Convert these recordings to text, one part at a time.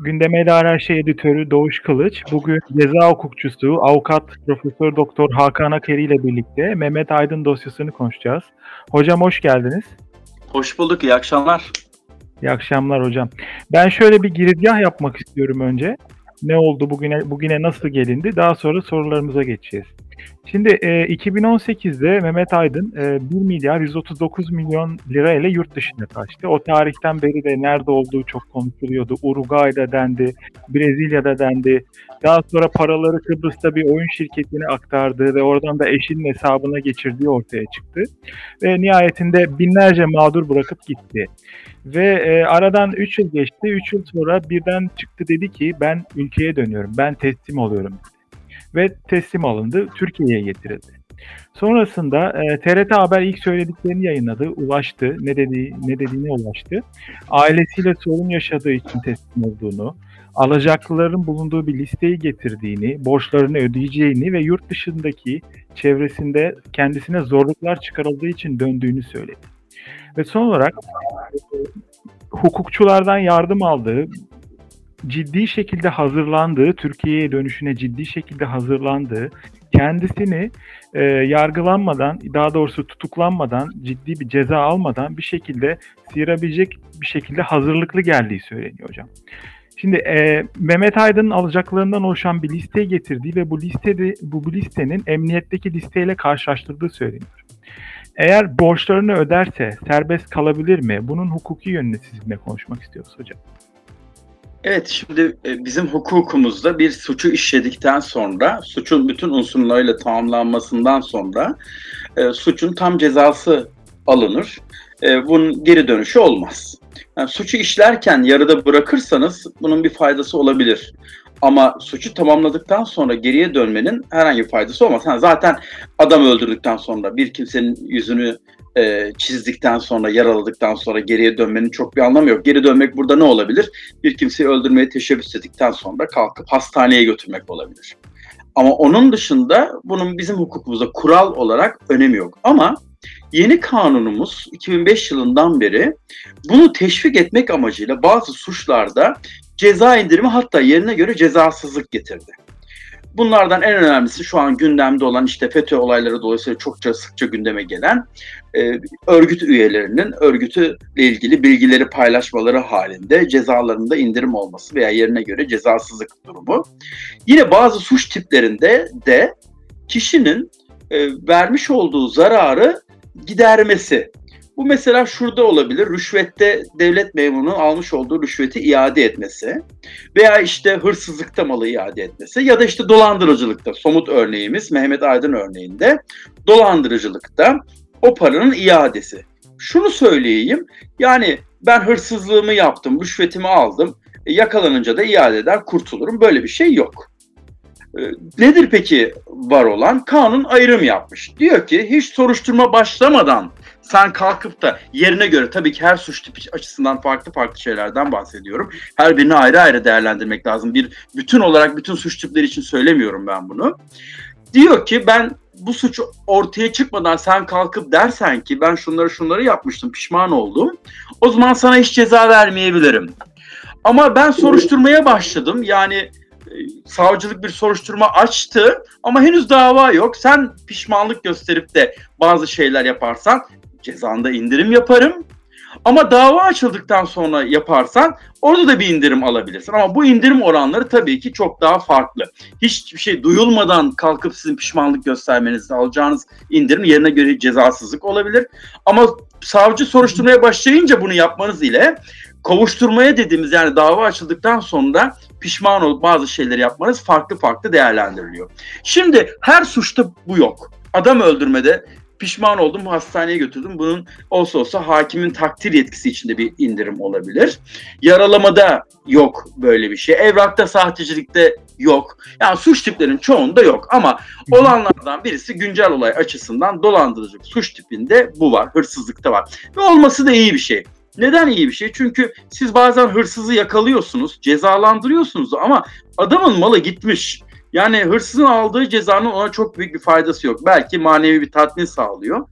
Gündeme dair her şey editörü Doğuş Kılıç. Bugün ceza hukukçusu, avukat Profesör Doktor Hakan Akeri ile birlikte Mehmet Aydın dosyasını konuşacağız. Hocam hoş geldiniz. Hoş bulduk, iyi akşamlar. İyi akşamlar hocam. Ben şöyle bir girizgah yapmak istiyorum önce. Ne oldu bugüne bugüne nasıl gelindi? Daha sonra sorularımıza geçeceğiz. Şimdi e, 2018'de Mehmet Aydın e, 1 milyar 139 milyon lira ile yurt dışına kaçtı. O tarihten beri de nerede olduğu çok konuşuluyordu. Uruguay'da dendi, Brezilya'da dendi. Daha sonra paraları Kıbrıs'ta bir oyun şirketine aktardı ve oradan da eşinin hesabına geçirdiği ortaya çıktı. Ve nihayetinde binlerce mağdur bırakıp gitti. Ve e, aradan 3 yıl geçti. 3 yıl sonra birden çıktı dedi ki ben ülkeye dönüyorum, ben teslim oluyorum ve teslim alındı, Türkiye'ye getirildi. Sonrasında e, TRT Haber ilk söylediklerini yayınladı, ulaştı, ne dediği ne dediğine ulaştı. Ailesiyle sorun yaşadığı için teslim olduğunu, alacaklıların bulunduğu bir listeyi getirdiğini, borçlarını ödeyeceğini ve yurt dışındaki çevresinde kendisine zorluklar çıkarıldığı için döndüğünü söyledi. Ve son olarak hukukçulardan yardım aldığı, ciddi şekilde hazırlandığı, Türkiye'ye dönüşüne ciddi şekilde hazırlandığı, kendisini e, yargılanmadan, daha doğrusu tutuklanmadan, ciddi bir ceza almadan bir şekilde sıyırabilecek bir şekilde hazırlıklı geldiği söyleniyor hocam. Şimdi e, Mehmet Aydın'ın alacaklarından oluşan bir listeyi getirdiği ve bu listede bu, bu listenin emniyetteki listeyle karşılaştırdığı söyleniyor. Eğer borçlarını öderse serbest kalabilir mi? Bunun hukuki yönünü sizinle konuşmak istiyoruz hocam. Evet, şimdi e, bizim hukukumuzda bir suçu işledikten sonra, suçun bütün unsurlarıyla tamamlanmasından sonra e, suçun tam cezası alınır. E, bunun geri dönüşü olmaz. Yani suçu işlerken yarıda bırakırsanız bunun bir faydası olabilir. Ama suçu tamamladıktan sonra geriye dönmenin herhangi bir faydası olmaz. Yani zaten adam öldürdükten sonra bir kimsenin yüzünü e, çizdikten sonra, yaraladıktan sonra geriye dönmenin çok bir anlamı yok. Geri dönmek burada ne olabilir? Bir kimseyi öldürmeye teşebbüs ettikten sonra kalkıp hastaneye götürmek olabilir. Ama onun dışında bunun bizim hukukumuzda kural olarak önemi yok. Ama yeni kanunumuz 2005 yılından beri bunu teşvik etmek amacıyla bazı suçlarda ceza indirimi hatta yerine göre cezasızlık getirdi. Bunlardan en önemlisi şu an gündemde olan işte FETÖ olayları dolayısıyla çokça sıkça gündeme gelen e, örgüt üyelerinin örgütü ilgili bilgileri paylaşmaları halinde cezalarında indirim olması veya yerine göre cezasızlık durumu. Yine bazı suç tiplerinde de kişinin e, vermiş olduğu zararı gidermesi bu mesela şurada olabilir. Rüşvette devlet memurunun almış olduğu rüşveti iade etmesi veya işte hırsızlıkta malı iade etmesi ya da işte dolandırıcılıkta somut örneğimiz Mehmet Aydın örneğinde dolandırıcılıkta o paranın iadesi. Şunu söyleyeyim yani ben hırsızlığımı yaptım, rüşvetimi aldım, e, yakalanınca da iade eder kurtulurum. Böyle bir şey yok. E, nedir peki var olan? Kanun ayrım yapmış. Diyor ki hiç soruşturma başlamadan sen kalkıp da yerine göre tabii ki her suç tipi açısından farklı farklı şeylerden bahsediyorum. Her birini ayrı ayrı değerlendirmek lazım. Bir bütün olarak bütün suç tipleri için söylemiyorum ben bunu. Diyor ki ben bu suç ortaya çıkmadan sen kalkıp dersen ki ben şunları şunları yapmıştım pişman oldum. O zaman sana hiç ceza vermeyebilirim. Ama ben soruşturmaya başladım. Yani savcılık bir soruşturma açtı ama henüz dava yok. Sen pişmanlık gösterip de bazı şeyler yaparsan cezanda indirim yaparım. Ama dava açıldıktan sonra yaparsan orada da bir indirim alabilirsin. Ama bu indirim oranları tabii ki çok daha farklı. Hiçbir şey duyulmadan kalkıp sizin pişmanlık göstermenizde alacağınız indirim yerine göre cezasızlık olabilir. Ama savcı soruşturmaya başlayınca bunu yapmanız ile kovuşturmaya dediğimiz yani dava açıldıktan sonra pişman olup bazı şeyleri yapmanız farklı farklı değerlendiriliyor. Şimdi her suçta bu yok. Adam öldürmede pişman oldum hastaneye götürdüm. Bunun olsa olsa hakimin takdir yetkisi içinde bir indirim olabilir. Yaralamada yok böyle bir şey. Evrakta sahtecilikte yok. Yani suç tiplerinin çoğunda yok ama olanlardan birisi güncel olay açısından dolandırıcılık suç tipinde bu var. Hırsızlıkta var. Ve olması da iyi bir şey. Neden iyi bir şey? Çünkü siz bazen hırsızı yakalıyorsunuz, cezalandırıyorsunuz ama adamın malı gitmiş. Yani hırsızın aldığı cezanın ona çok büyük bir faydası yok. Belki manevi bir tatmin sağlıyor.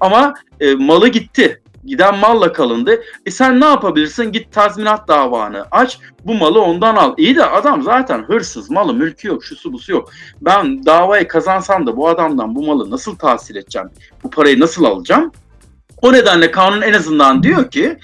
Ama e, malı gitti. Giden malla kalındı. E sen ne yapabilirsin? Git tazminat davanı aç. Bu malı ondan al. İyi de adam zaten hırsız. Malı mülkü yok. Şusu busu yok. Ben davayı kazansam da bu adamdan bu malı nasıl tahsil edeceğim? Bu parayı nasıl alacağım? O nedenle kanun en azından diyor ki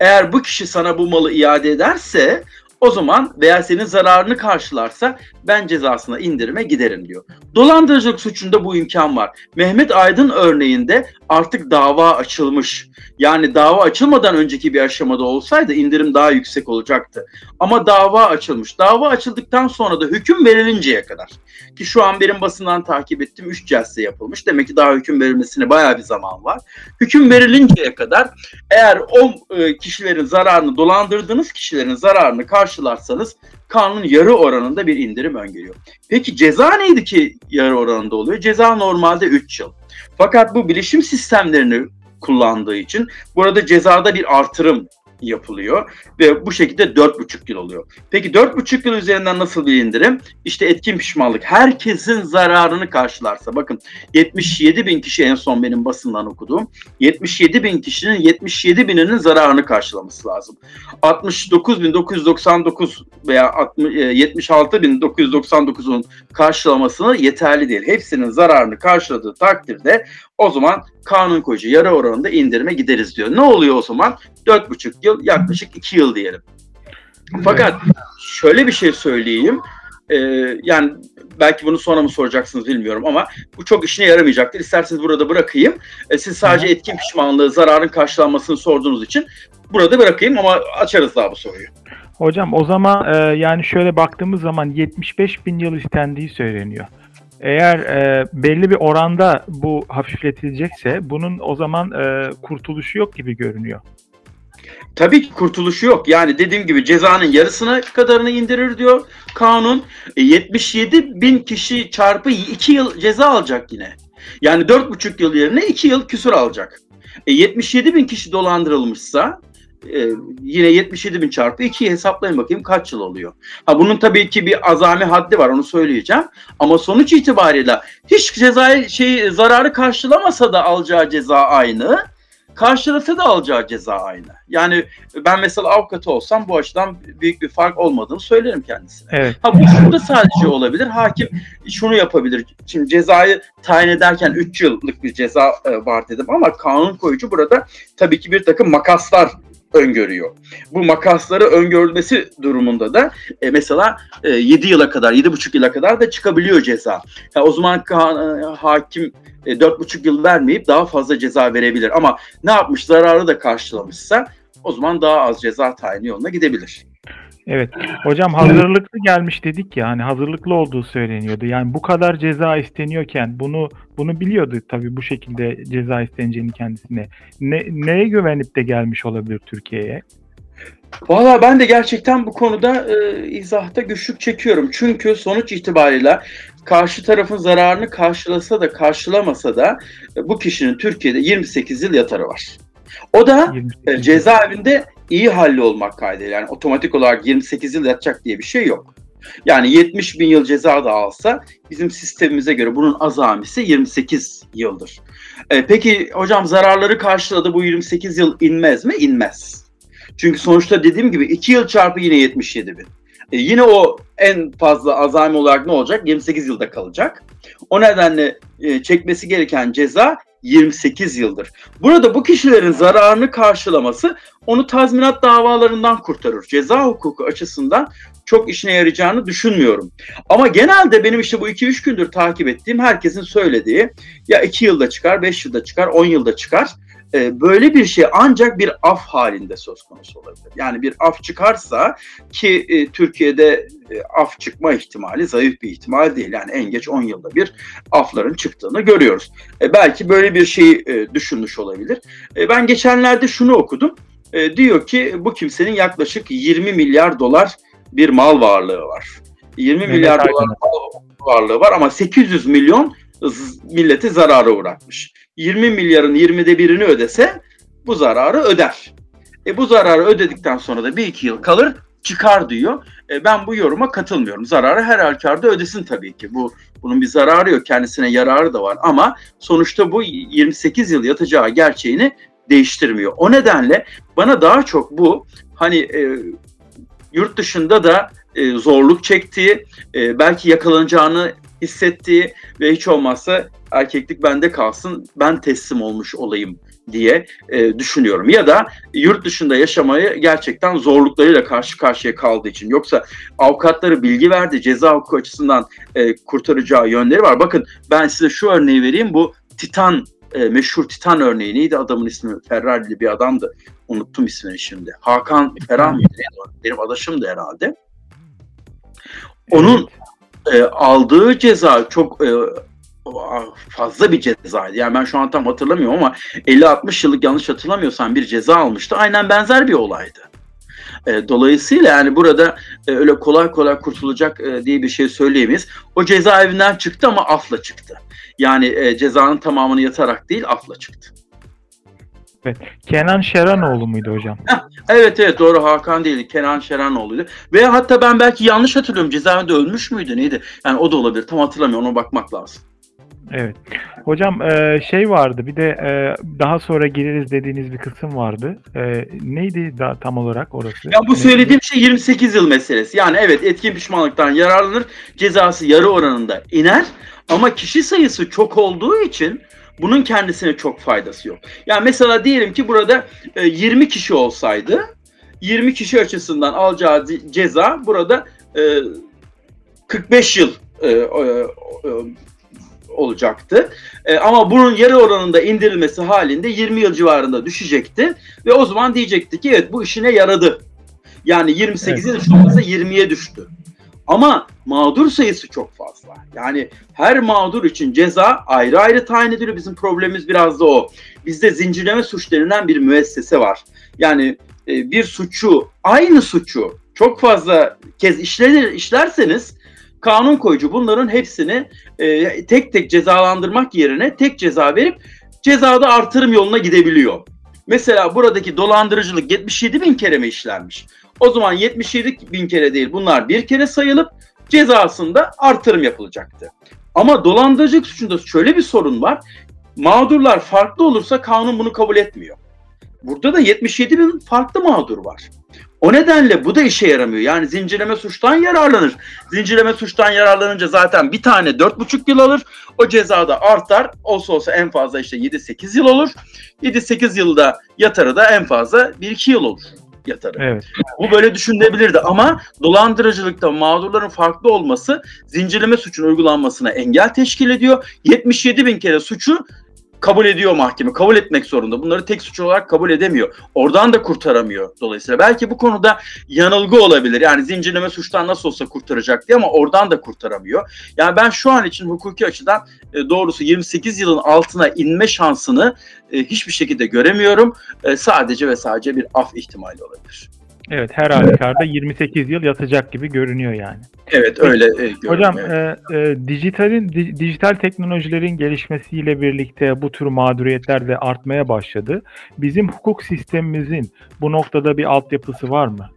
eğer bu kişi sana bu malı iade ederse o zaman veya senin zararını karşılarsa ben cezasına indirime giderim diyor. Dolandırıcılık suçunda bu imkan var. Mehmet Aydın örneğinde artık dava açılmış. Yani dava açılmadan önceki bir aşamada olsaydı indirim daha yüksek olacaktı. Ama dava açılmış. Dava açıldıktan sonra da hüküm verilinceye kadar ki şu an benim basından takip ettiğim 3 celse yapılmış. Demek ki daha hüküm verilmesine bayağı bir zaman var. Hüküm verilinceye kadar eğer o e, kişilerin zararını dolandırdığınız kişilerin zararını karşılarsanız kanun yarı oranında bir indirim öngörüyor. Peki ceza neydi ki yarı oranında oluyor? Ceza normalde 3 yıl. Fakat bu bilişim sistemlerini kullandığı için burada cezada bir artırım yapılıyor ve bu şekilde 4,5 yıl oluyor. Peki 4,5 yıl üzerinden nasıl bir indirim? İşte etkin pişmanlık. Herkesin zararını karşılarsa bakın 77 bin kişi en son benim basından okuduğum 77 bin kişinin 77 bininin zararını karşılaması lazım. 69.999 veya 76.999'un karşılamasını yeterli değil. Hepsinin zararını karşıladığı takdirde o zaman kanun koyucu yarı oranında indirime gideriz diyor. Ne oluyor o zaman? 4,5 yıl yaklaşık 2 yıl diyelim. Fakat şöyle bir şey söyleyeyim. Ee, yani belki bunu sonra mı soracaksınız bilmiyorum ama bu çok işine yaramayacaktır. İsterseniz burada bırakayım. Ee, siz sadece etkin pişmanlığı, zararın karşılanmasını sorduğunuz için burada bırakayım ama açarız daha bu soruyu. Hocam o zaman e, yani şöyle baktığımız zaman 75 bin yıl istendiği söyleniyor. Eğer e, belli bir oranda bu hafifletilecekse bunun o zaman e, kurtuluşu yok gibi görünüyor. Tabii ki kurtuluşu yok. Yani dediğim gibi cezanın yarısına kadarını indirir diyor kanun. E, 77 bin kişi çarpı 2 yıl ceza alacak yine. Yani 4,5 yıl yerine 2 yıl küsur alacak. E, 77 bin kişi dolandırılmışsa e, yine 77 bin çarpı 2'yi hesaplayın bakayım kaç yıl oluyor. Ha bunun tabii ki bir azami haddi var onu söyleyeceğim. Ama sonuç itibariyle hiç cezayı şey zararı karşılamasa da alacağı ceza aynı. Karşılasa da alacağı ceza aynı. Yani ben mesela avukatı olsam bu açıdan büyük bir fark olmadığını söylerim kendisine. Evet. Ha bu şurada sadece olabilir. Hakim şunu yapabilir. Şimdi cezayı tayin ederken 3 yıllık bir ceza e, var dedim ama kanun koyucu burada tabii ki bir takım makaslar öngörüyor. Bu makasları öngörülmesi durumunda da e, mesela e, 7 yıla kadar, 7,5 yıla kadar da çıkabiliyor ceza. Ya, o zaman ka- e, hakim e, 4,5 yıl vermeyip daha fazla ceza verebilir. Ama ne yapmış zararı da karşılamışsa o zaman daha az ceza tayini yoluna gidebilir. Evet. Hocam hazırlıklı gelmiş dedik ya hani hazırlıklı olduğu söyleniyordu. Yani bu kadar ceza isteniyorken bunu bunu biliyordu tabii bu şekilde ceza isteneceğini kendisine. Ne, neye güvenip de gelmiş olabilir Türkiye'ye? Valla ben de gerçekten bu konuda e, izahta güçlük çekiyorum. Çünkü sonuç itibariyle karşı tarafın zararını karşılasa da karşılamasa da e, bu kişinin Türkiye'de 28 yıl yatarı var. O da 28 e, cezaevinde iyi halli olmak kaydıyla. Yani otomatik olarak 28 yıl yatacak diye bir şey yok. Yani 70 bin yıl ceza da alsa bizim sistemimize göre bunun azamisi 28 yıldır. E, peki hocam zararları karşıladı bu 28 yıl inmez mi? İnmez. Çünkü sonuçta dediğim gibi 2 yıl çarpı yine 77 bin. E, yine o en fazla azami olarak ne olacak? 28 yılda kalacak. O nedenle e, çekmesi gereken ceza 28 yıldır. Burada bu kişilerin zararını karşılaması onu tazminat davalarından kurtarır. Ceza hukuku açısından çok işine yarayacağını düşünmüyorum. Ama genelde benim işte bu 2-3 gündür takip ettiğim herkesin söylediği ya 2 yılda çıkar, 5 yılda çıkar, 10 yılda çıkar. Ee, böyle bir şey ancak bir af halinde söz konusu olabilir. Yani bir af çıkarsa ki e, Türkiye'de e, af çıkma ihtimali zayıf bir ihtimal değil. Yani en geç 10 yılda bir afların çıktığını görüyoruz. E, belki böyle bir şey e, düşünmüş olabilir. E, ben geçenlerde şunu okudum. E, diyor ki bu kimsenin yaklaşık 20 milyar dolar bir mal varlığı var. 20 Mehmet milyar Aydın. dolar mal varlığı var ama 800 milyon milleti zarara uğratmış. 20 milyarın 20'de birini ödese bu zararı öder. E bu zararı ödedikten sonra da bir iki yıl kalır çıkar diyor. E ben bu yoruma katılmıyorum. Zararı her halükarda ödesin tabii ki. Bu bunun bir zararı yok. Kendisine yararı da var ama sonuçta bu 28 yıl yatacağı gerçeğini değiştirmiyor. O nedenle bana daha çok bu hani e, yurt dışında da e, zorluk çektiği, e, belki yakalanacağını hissettiği ve hiç olmazsa erkeklik bende kalsın, ben teslim olmuş olayım diye e, düşünüyorum. Ya da yurt dışında yaşamayı gerçekten zorluklarıyla karşı karşıya kaldığı için. Yoksa avukatları bilgi verdi, ceza hukuku açısından e, kurtaracağı yönleri var. Bakın ben size şu örneği vereyim. Bu Titan, e, meşhur Titan örneği neydi adamın ismi? Ferrari'li bir adamdı. Unuttum ismini şimdi. Hakan Ferhan mıydı? Benim adaşımdı herhalde. Onun e, aldığı ceza çok e, fazla bir cezaydı. Yani ben şu an tam hatırlamıyorum ama 50-60 yıllık yanlış hatırlamıyorsam bir ceza almıştı. Aynen benzer bir olaydı. E, dolayısıyla yani burada e, öyle kolay kolay kurtulacak e, diye bir şey söyleyemeyiz. O cezaevinden çıktı ama afla çıktı. Yani e, cezanın tamamını yatarak değil afla çıktı. Evet. Kenan Şeranoğlu muydu hocam? evet evet doğru Hakan değil Kenan Şeranoğlu'ydu. Veya hatta ben belki yanlış hatırlıyorum cezaevinde ölmüş müydü neydi? Yani o da olabilir tam hatırlamıyorum ona bakmak lazım. Evet. Hocam e, şey vardı bir de e, daha sonra gireriz dediğiniz bir kısım vardı. E, neydi da tam olarak orası? Ya bu söylediğim şey 28 yıl meselesi. Yani evet etkin pişmanlıktan yararlanır. Cezası yarı oranında iner. Ama kişi sayısı çok olduğu için bunun kendisine çok faydası yok. Yani mesela diyelim ki burada 20 kişi olsaydı 20 kişi açısından alacağı ceza burada 45 yıl olacaktı. E, ama bunun yarı oranında indirilmesi halinde 20 yıl civarında düşecekti. Ve o zaman diyecekti ki evet bu işine yaradı. Yani 28 evet. yıl olmasa 20'ye düştü. Ama mağdur sayısı çok fazla. Yani her mağdur için ceza ayrı ayrı tayin ediliyor. Bizim problemimiz biraz da o. Bizde zincirleme suç denilen bir müessese var. Yani e, bir suçu, aynı suçu çok fazla kez işlenir, işlerseniz kanun koyucu bunların hepsini e, tek tek cezalandırmak yerine tek ceza verip cezada artırım yoluna gidebiliyor. Mesela buradaki dolandırıcılık 77 bin kere mi işlenmiş? O zaman 77 bin kere değil bunlar bir kere sayılıp cezasında artırım yapılacaktı. Ama dolandırıcılık suçunda şöyle bir sorun var. Mağdurlar farklı olursa kanun bunu kabul etmiyor. Burada da 77 bin farklı mağdur var. O nedenle bu da işe yaramıyor. Yani zincirleme suçtan yararlanır. Zincirleme suçtan yararlanınca zaten bir tane 4,5 yıl alır. O cezada artar. Olsa olsa en fazla işte 7-8 yıl olur. 7-8 yılda yatarı da en fazla 1-2 yıl olur yatarı. Evet. Bu böyle düşünülebilirdi ama dolandırıcılıkta mağdurların farklı olması zincirleme suçun uygulanmasına engel teşkil ediyor. 77 bin kere suçu kabul ediyor mahkeme. Kabul etmek zorunda. Bunları tek suç olarak kabul edemiyor. Oradan da kurtaramıyor dolayısıyla. Belki bu konuda yanılgı olabilir. Yani zincirleme suçtan nasıl olsa kurtaracak diye ama oradan da kurtaramıyor. Yani ben şu an için hukuki açıdan e, doğrusu 28 yılın altına inme şansını e, hiçbir şekilde göremiyorum. E, sadece ve sadece bir af ihtimali olabilir. Evet her halükarda 28 yıl yatacak gibi görünüyor yani. Evet öyle e, Hocam evet. E, e, dijitalin di, dijital teknolojilerin gelişmesiyle birlikte bu tür mağduriyetler de artmaya başladı. Bizim hukuk sistemimizin bu noktada bir altyapısı var mı?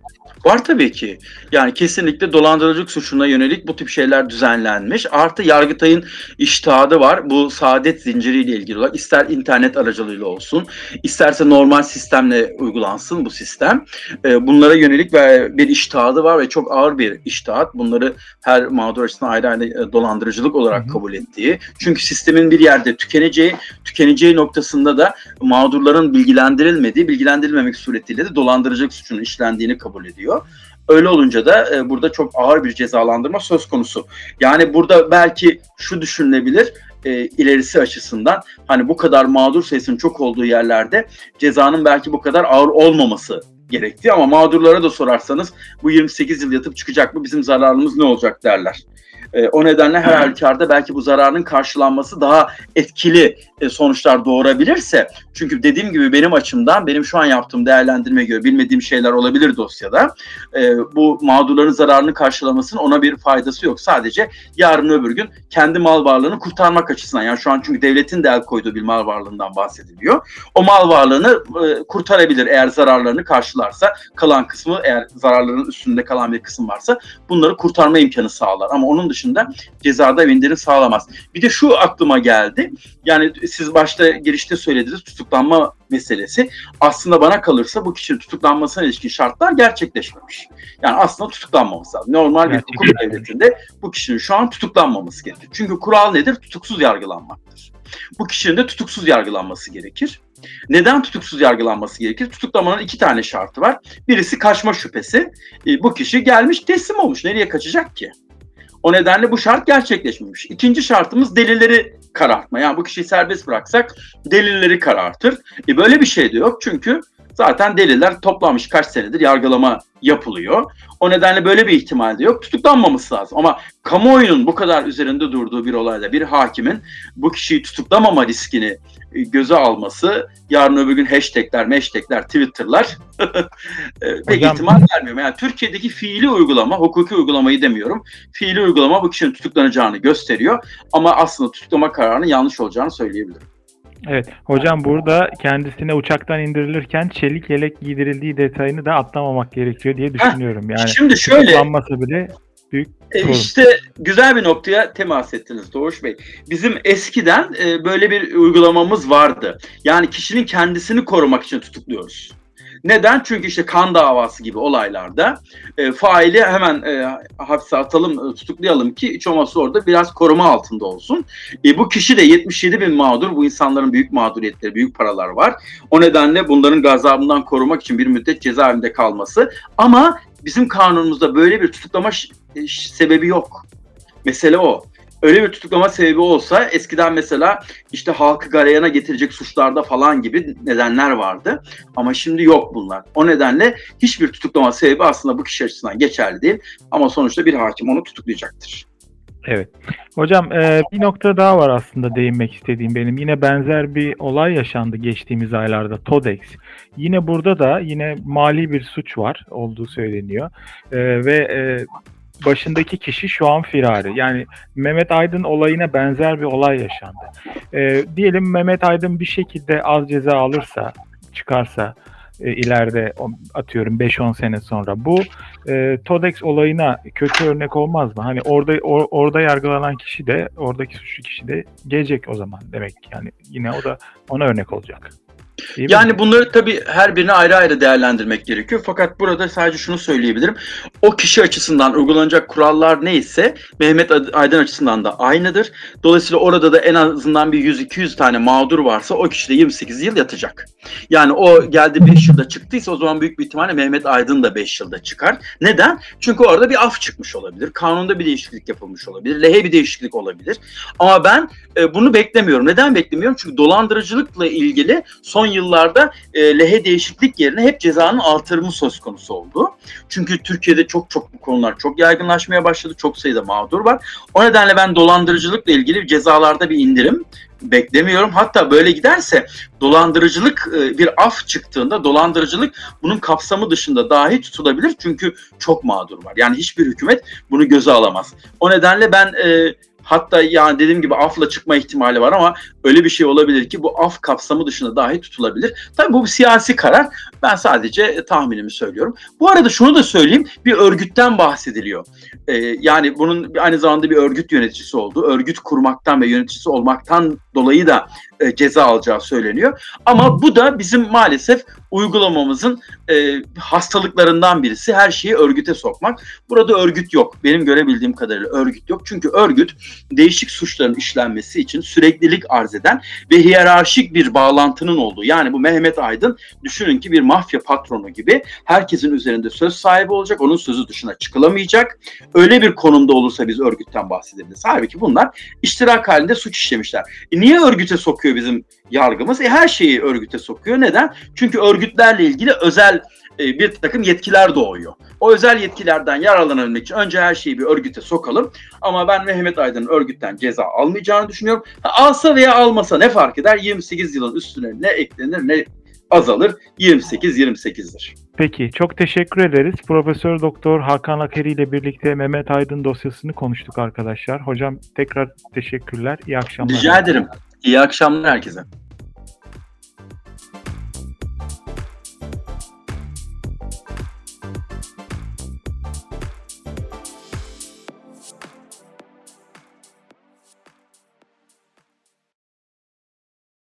Var tabii ki. Yani kesinlikle dolandırıcılık suçuna yönelik bu tip şeyler düzenlenmiş. Artı Yargıtay'ın iştihadı var. Bu saadet zinciriyle ilgili olarak ister internet aracılığıyla olsun, isterse normal sistemle uygulansın bu sistem. Ee, bunlara yönelik bir iştihadı var ve çok ağır bir iştihat. Bunları her mağdur açısından ayrı ayrı e, dolandırıcılık olarak kabul ettiği. Çünkü sistemin bir yerde tükeneceği, tükeneceği noktasında da mağdurların bilgilendirilmediği, bilgilendirilmemek suretiyle de dolandırıcılık suçunun işlendiğini kabul ediyor ediyor. Öyle olunca da e, burada çok ağır bir cezalandırma söz konusu. Yani burada belki şu düşünülebilir e, ilerisi açısından hani bu kadar mağdur sayısının çok olduğu yerlerde cezanın belki bu kadar ağır olmaması gerekti ama mağdurlara da sorarsanız bu 28 yıl yatıp çıkacak mı bizim zararımız ne olacak derler. E, o nedenle her halükarda belki bu zararın karşılanması daha etkili e, sonuçlar doğurabilirse çünkü dediğim gibi benim açımdan benim şu an yaptığım değerlendirmeye göre bilmediğim şeyler olabilir dosyada. E, bu mağdurların zararını karşılamasının ona bir faydası yok. Sadece yarın öbür gün kendi mal varlığını kurtarmak açısından yani şu an çünkü devletin de el koyduğu bir mal varlığından bahsediliyor. O mal varlığını e, kurtarabilir eğer zararlarını karşılarsa kalan kısmı eğer zararların üstünde kalan bir kısım varsa bunları kurtarma imkanı sağlar. Ama onun dışında dışında cezada indirim sağlamaz. Bir de şu aklıma geldi. Yani siz başta girişte söylediniz tutuklanma meselesi. Aslında bana kalırsa bu kişinin tutuklanmasına ilişkin şartlar gerçekleşmemiş. Yani aslında tutuklanmaması lazım. Normal bir hukuk devletinde bu kişinin şu an tutuklanmaması gerekir. Çünkü kural nedir? Tutuksuz yargılanmaktır. Bu kişinin de tutuksuz yargılanması gerekir. Neden tutuksuz yargılanması gerekir? Tutuklamanın iki tane şartı var. Birisi kaçma şüphesi. E, bu kişi gelmiş teslim olmuş. Nereye kaçacak ki? O nedenle bu şart gerçekleşmemiş. İkinci şartımız delilleri karartma. Yani bu kişiyi serbest bıraksak delilleri karartır. E böyle bir şey de yok çünkü zaten deliller toplanmış kaç senedir yargılama yapılıyor. O nedenle böyle bir ihtimal de yok. Tutuklanmaması lazım. Ama kamuoyunun bu kadar üzerinde durduğu bir olayda bir hakimin bu kişiyi tutuklamama riskini e, göze alması, yarın öbür gün hashtagler, hashtagler, twitterlar e, pek Hocam, ihtimal vermiyorum. Yani Türkiye'deki fiili uygulama, hukuki uygulamayı demiyorum, fiili uygulama bu kişinin tutuklanacağını gösteriyor. Ama aslında tutuklama kararının yanlış olacağını söyleyebilirim. Evet. Hocam burada kendisine uçaktan indirilirken çelik yelek giydirildiği detayını da atlamamak gerekiyor diye düşünüyorum. Yani Şimdi şöyle bile büyük e, sorun. İşte güzel bir noktaya temas ettiniz Doğuş Bey. Bizim eskiden e, böyle bir uygulamamız vardı. Yani kişinin kendisini korumak için tutukluyoruz. Neden? Çünkü işte kan davası gibi olaylarda e, faili hemen e, hapse atalım, e, tutuklayalım ki hiç olmazsa orada biraz koruma altında olsun. E, bu kişi de 77 bin mağdur. Bu insanların büyük mağduriyetleri, büyük paralar var. O nedenle bunların gazabından korumak için bir müddet cezaevinde kalması. Ama bizim kanunumuzda böyle bir tutuklama e, sebebi yok. Mesele o öyle bir tutuklama sebebi olsa eskiden mesela işte halkı garayana getirecek suçlarda falan gibi nedenler vardı. Ama şimdi yok bunlar. O nedenle hiçbir tutuklama sebebi aslında bu kişi açısından geçerli değil. Ama sonuçta bir hakim onu tutuklayacaktır. Evet. Hocam e, bir nokta daha var aslında değinmek istediğim benim. Yine benzer bir olay yaşandı geçtiğimiz aylarda TODEX. Yine burada da yine mali bir suç var olduğu söyleniyor. E, ve e, başındaki kişi şu an firari. Yani Mehmet Aydın olayına benzer bir olay yaşandı. E, diyelim Mehmet Aydın bir şekilde az ceza alırsa, çıkarsa e, ileride atıyorum 5-10 sene sonra bu e, Todex olayına kötü örnek olmaz mı? Hani orada or, orada yargılanan kişi de oradaki suçlu kişi de gelecek o zaman demek yani yine o da ona örnek olacak. Değil yani mi? bunları tabii her birini ayrı ayrı değerlendirmek gerekiyor. Fakat burada sadece şunu söyleyebilirim. O kişi açısından uygulanacak kurallar neyse Mehmet Aydın açısından da aynıdır. Dolayısıyla orada da en azından bir 100-200 tane mağdur varsa o kişi de 28 yıl yatacak. Yani o geldi 5 yılda çıktıysa o zaman büyük bir ihtimalle Mehmet Aydın da 5 yılda çıkar. Neden? Çünkü orada bir af çıkmış olabilir. Kanunda bir değişiklik yapılmış olabilir. Lehe bir değişiklik olabilir. Ama ben e, bunu beklemiyorum. Neden beklemiyorum? Çünkü dolandırıcılıkla ilgili son yıllarda e, lehe değişiklik yerine hep cezanın artırımı söz konusu oldu. Çünkü Türkiye'de çok çok bu konular çok yaygınlaşmaya başladı. Çok sayıda mağdur var. O nedenle ben dolandırıcılıkla ilgili cezalarda bir indirim beklemiyorum. Hatta böyle giderse dolandırıcılık e, bir af çıktığında dolandırıcılık bunun kapsamı dışında dahi tutulabilir. Çünkü çok mağdur var. Yani hiçbir hükümet bunu göze alamaz. O nedenle ben e, Hatta yani dediğim gibi afla çıkma ihtimali var ama öyle bir şey olabilir ki bu af kapsamı dışında dahi tutulabilir. Tabii bu bir siyasi karar. Ben sadece tahminimi söylüyorum. Bu arada şunu da söyleyeyim. Bir örgütten bahsediliyor. Ee, yani bunun aynı zamanda bir örgüt yöneticisi olduğu, örgüt kurmaktan ve yöneticisi olmaktan dolayı da e, ceza alacağı söyleniyor. Ama bu da bizim maalesef uygulamamızın e, hastalıklarından birisi. Her şeyi örgüte sokmak. Burada örgüt yok. Benim görebildiğim kadarıyla örgüt yok. Çünkü örgüt değişik suçların işlenmesi için süreklilik arz eden ve hiyerarşik bir bağlantının olduğu. Yani bu Mehmet Aydın düşünün ki bir mafya patronu gibi herkesin üzerinde söz sahibi olacak. Onun sözü dışına çıkılamayacak. Öyle bir konumda olursa biz örgütten bahsedebiliriz. Halbuki bunlar iştirak halinde suç işlemişler. E niye örgüte sokuyor bizim yargımız? E her şeyi örgüte sokuyor. Neden? Çünkü örgütlerle ilgili özel e, bir takım yetkiler doğuyor. O özel yetkilerden yararlanabilmek için önce her şeyi bir örgüte sokalım. Ama ben Mehmet Aydın'ın örgütten ceza almayacağını düşünüyorum. Alsa veya almasa ne fark eder? 28 yılın üstüne ne eklenir ne azalır. 28-28'dir. Peki çok teşekkür ederiz. Profesör Doktor Hakan Akeri ile birlikte Mehmet Aydın dosyasını konuştuk arkadaşlar. Hocam tekrar teşekkürler. İyi akşamlar. Rica ederim. İyi akşamlar herkese.